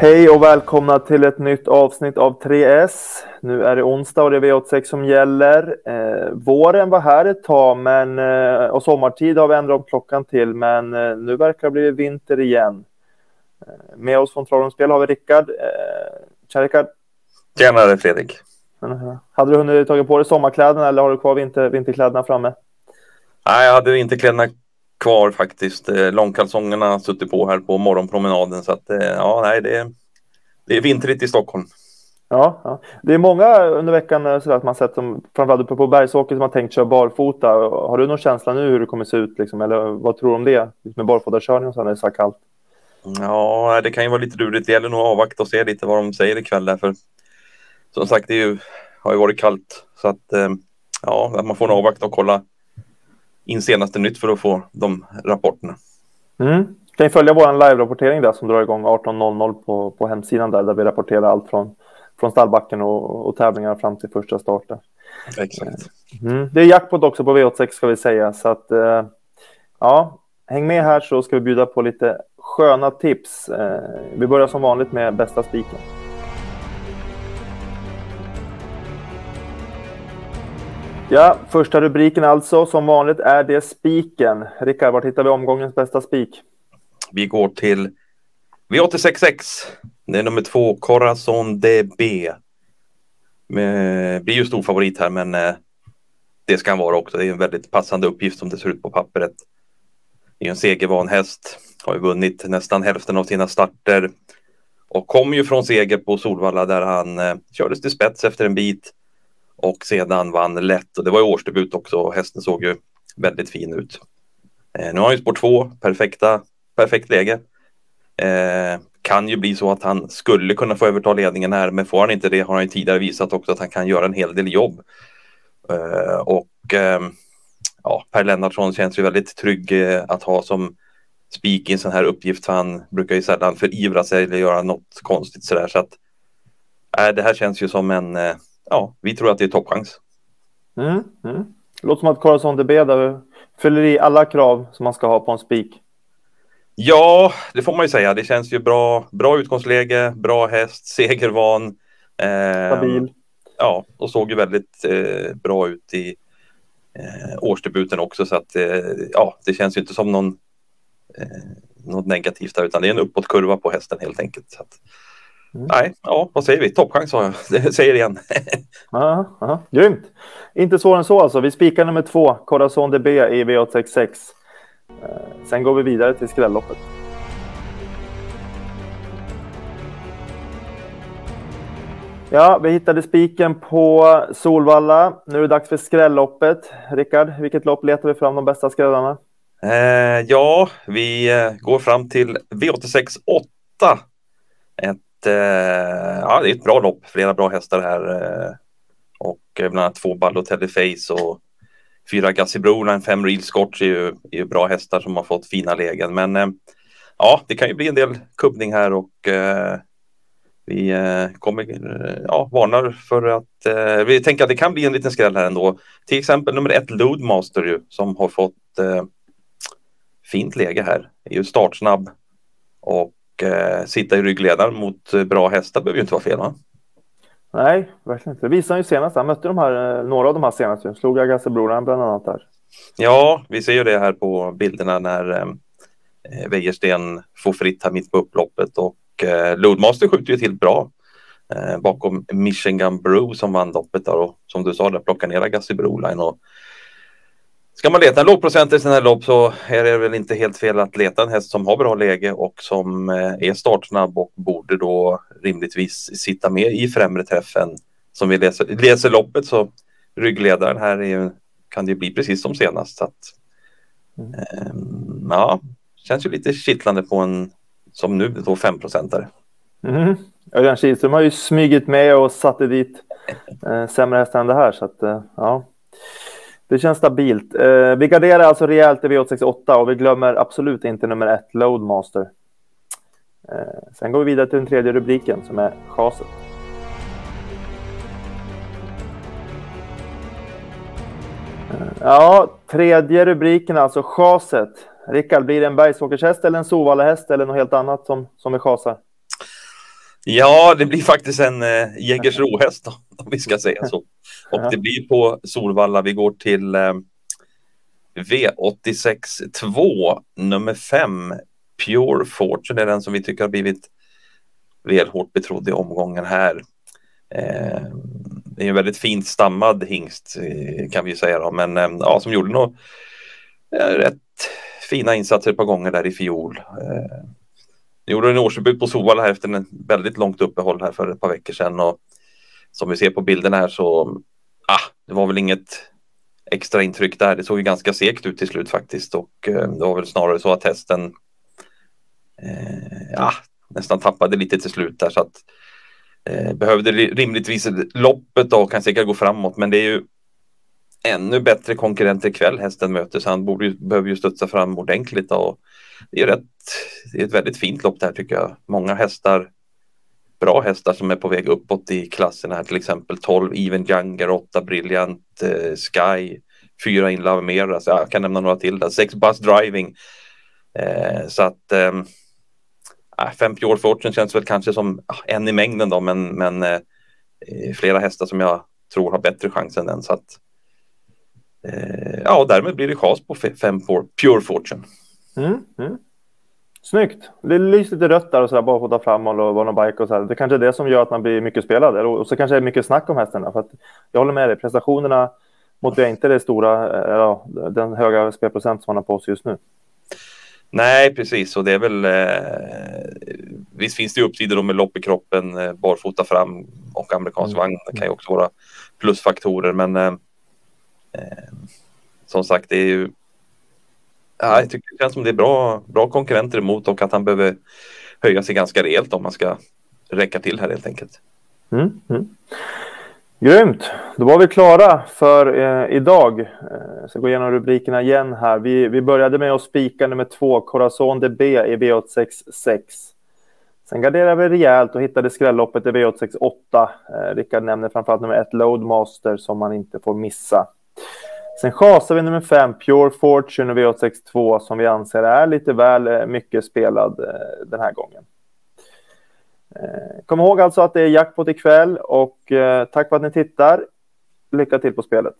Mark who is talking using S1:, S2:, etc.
S1: Hej och välkomna till ett nytt avsnitt av 3S. Nu är det onsdag och det är V86 som gäller. Eh, våren var här ett tag men, eh, och sommartid har vi ändrat om klockan till, men eh, nu verkar det blivit vinter igen. Eh, med oss från Travomspel har vi Rickard. Eh, tja Rickard!
S2: Tjenare Fredrik!
S1: Uh, hade du hunnit tagit på dig sommarkläderna eller har du kvar vinter, vinterkläderna framme?
S2: Nej, jag hade vinterkläderna kvar faktiskt. Eh, långkalsongerna har suttit på här på morgonpromenaden så att eh, ja, nej, det, är, det är vintrigt i Stockholm.
S1: Ja, ja, det är många under veckan eh, så att man sett som framförallt uppe på Bergsåker som har tänkt köra barfota. Har du någon känsla nu hur det kommer se ut liksom, eller vad tror du om det med barfotakörning och så när det är så kallt?
S2: Ja, det kan ju vara lite lurigt. Det gäller nog att avvakta och se lite vad de säger ikväll där för som sagt, det ju, har ju varit kallt så att ja, man får nog avvakta och kolla in senaste nytt för att få de rapporterna.
S1: Mm. Kan ni följa vår live-rapportering där som drar igång 18.00 på, på hemsidan där, där vi rapporterar allt från, från stallbacken och, och tävlingar fram till första starten.
S2: Exakt.
S1: Mm. Det är jackpot också på V86 ska vi säga, så att eh, ja, häng med här så ska vi bjuda på lite sköna tips. Eh, vi börjar som vanligt med bästa spiken. Ja, första rubriken alltså. Som vanligt är det spiken. Rickard, var hittar vi omgångens bästa spik?
S2: Vi går till V866. Det är nummer två, Corazon DB. Med, eh, blir ju stor favorit här, men eh, det ska han vara också. Det är en väldigt passande uppgift som det ser ut på pappret. Det är en segervan häst. Har ju vunnit nästan hälften av sina starter. Och kom ju från seger på Solvalla där han eh, kördes till spets efter en bit och sedan vann lätt och det var ju årsdebut också och hästen såg ju väldigt fin ut. Eh, nu har han ju spår två, perfekta, perfekt läge. Eh, kan ju bli så att han skulle kunna få överta ledningen här, men får han inte det har han ju tidigare visat också att han kan göra en hel del jobb. Eh, och eh, ja, Per Lennartsson känns ju väldigt trygg eh, att ha som spik i en sån här uppgift, för han brukar ju sällan förivra sig eller göra något konstigt sådär. Så att, äh, det här känns ju som en eh, ja, vi tror att det är toppchans.
S1: Mm, mm. Låter som att Carlson DB där fyller i alla krav som man ska ha på en spik.
S2: Ja, det får man ju säga. Det känns ju bra. Bra utgångsläge, bra häst, segervan.
S1: Eh, Stabil.
S2: Ja, och såg ju väldigt eh, bra ut i eh, årsdebuten också. Så att eh, ja, det känns ju inte som någon, eh, något negativt där, utan det är en uppåtkurva på hästen helt enkelt. Så att, Mm. Nej, ja, vad säger vi? Toppchans sa jag. Det säger igen.
S1: aha, aha. Grymt. Inte svårare än så alltså. Vi spikar nummer två, Corazon DB i V866. Eh, sen går vi vidare till skrälloppet. Ja, vi hittade spiken på Solvalla. Nu är det dags för skrälloppet. Rickard, vilket lopp letar vi fram de bästa skrällarna?
S2: Eh, ja, vi eh, går fram till V86 8. Ett Eh, ja, det är ett bra lopp, flera bra hästar här. Eh, och eh, bland annat två Balotelli Face och fyra Gassibrona, en fem Real Scotch är ju, är ju bra hästar som har fått fina lägen. Men eh, ja, det kan ju bli en del kubbning här och eh, vi kommer, ja, varnar för att vi tänker att det kan bli en liten skräll här ändå. Till exempel nummer ett Loadmaster ju som har fått fint läge här. Är ju startsnabb och eh, sitta i ryggledaren mot eh, bra hästar behöver ju inte vara fel va?
S1: Nej, verkligen inte. Det visade han ju senast. Han mötte de här, eh, några av de här senaste. Slog Agassi-brorna bland annat där.
S2: Ja, vi ser ju det här på bilderna när eh, eh Wäjersten får fritt här mitt på upploppet och eh, Loadmaster skjuter ju till bra eh, bakom Michigan Brew som vann loppet där och som du sa, där plockar ner Agassi Broline och Ska man leta en lågprocent i sådana här lopp så är det väl inte helt fel att leta en häst som har bra läge och som eh, är startsnabb och borde då rimligtvis sitta med i främre träffen. Som vi läser, läser loppet så ryggledaren här är, kan det bli precis som senast. Så att, eh, ja, känns ju lite kittlande på en som nu då 5 procentare.
S1: Mm. Örjan Kihlström har ju smugit med och satte dit eh, sämre hästar än det här så att eh, ja. Det känns stabilt. Eh, vi garderar alltså rejält i V868 och vi glömmer absolut inte nummer ett, Loadmaster. Eh, sen går vi vidare till den tredje rubriken som är chaset. Eh, ja, tredje rubriken alltså chaset. Rickard, blir det en Bergsåkershäst eller en Sovallahäst eller något helt annat som, som vi chasar?
S2: Ja, det blir faktiskt en eh, Jägersro-häst om vi ska säga så. Och det blir på Solvalla. Vi går till eh, V86 2, nummer 5. Pure Fortune är den som vi tycker har blivit väl hårt betrodd i omgången här. Eh, det är en väldigt fint stammad hingst eh, kan vi säga då, men eh, ja, som gjorde nog eh, rätt fina insatser ett par gånger där i fjol. Eh, nu gjorde en årsdebut på Sovalla här efter en väldigt långt uppehåll här för ett par veckor sedan och som vi ser på bilden här så ah, det var väl inget extra intryck där. Det såg ju ganska segt ut till slut faktiskt och eh, det var väl snarare så att hästen eh, ja, nästan tappade lite till slut där så att eh, behövde rimligtvis loppet och kan säkert gå framåt men det är ju ännu bättre konkurrenter ikväll hästen möter så han borde ju, behöver ju studsa fram ordentligt och det är rätt det är ett väldigt fint lopp där tycker jag. Många hästar bra hästar som är på väg uppåt i klasserna, här till exempel 12 Even Younger, 8 Brilliant eh, Sky, 4 In Love Mera, så alltså, jag kan nämna några till där, 6 Bus Driving. Eh, så att eh, 50 år Fortune känns väl kanske som en i mängden då men, men eh, eh, flera hästar som jag tror har bättre chans än den så att eh, ja och därmed blir det chas på 5 Pure Fortune. Mm, mm.
S1: Snyggt. Det lyser lite rött där och så där, bara för att ta fram och vara någon bike och så här. Det kanske är det som gör att man blir mycket spelad. Och så kanske det är mycket snack om hästarna. För jag håller med dig, prestationerna motiverar inte det stora, eh, ja, den höga spelprocent som man har på sig just nu.
S2: Nej, precis. Och det är väl... Eh, visst finns det uppsidor med lopp i kroppen, eh, barfota fram och amerikansk mm. vagn. Det kan ju också vara plusfaktorer, men eh, eh som sagt, det är ju Ja, jag tycker det känns som det är bra, bra konkurrenter emot och att han behöver höja sig ganska rejält om man ska räcka till här helt enkelt. Mm, mm.
S1: Grymt! Då var vi klara för eh, idag. Eh, jag ska gå igenom rubrikerna igen här. Vi, vi började med att spika nummer två, Corazon DB i V866. Sen garderade vi rejält och hittade skrälloppet i V868. Eh, Rickard nämner framförallt nummer ett, Loadmaster, som man inte får missa. Sen chasar vi nummer fem, Pure Fortune och V862 som vi anser är lite väl eh, mycket spelad eh, den här gången. Eh, kom ihåg alltså att det är jackpot ikväll och tack för att ni tittar. Lycka till på spelet.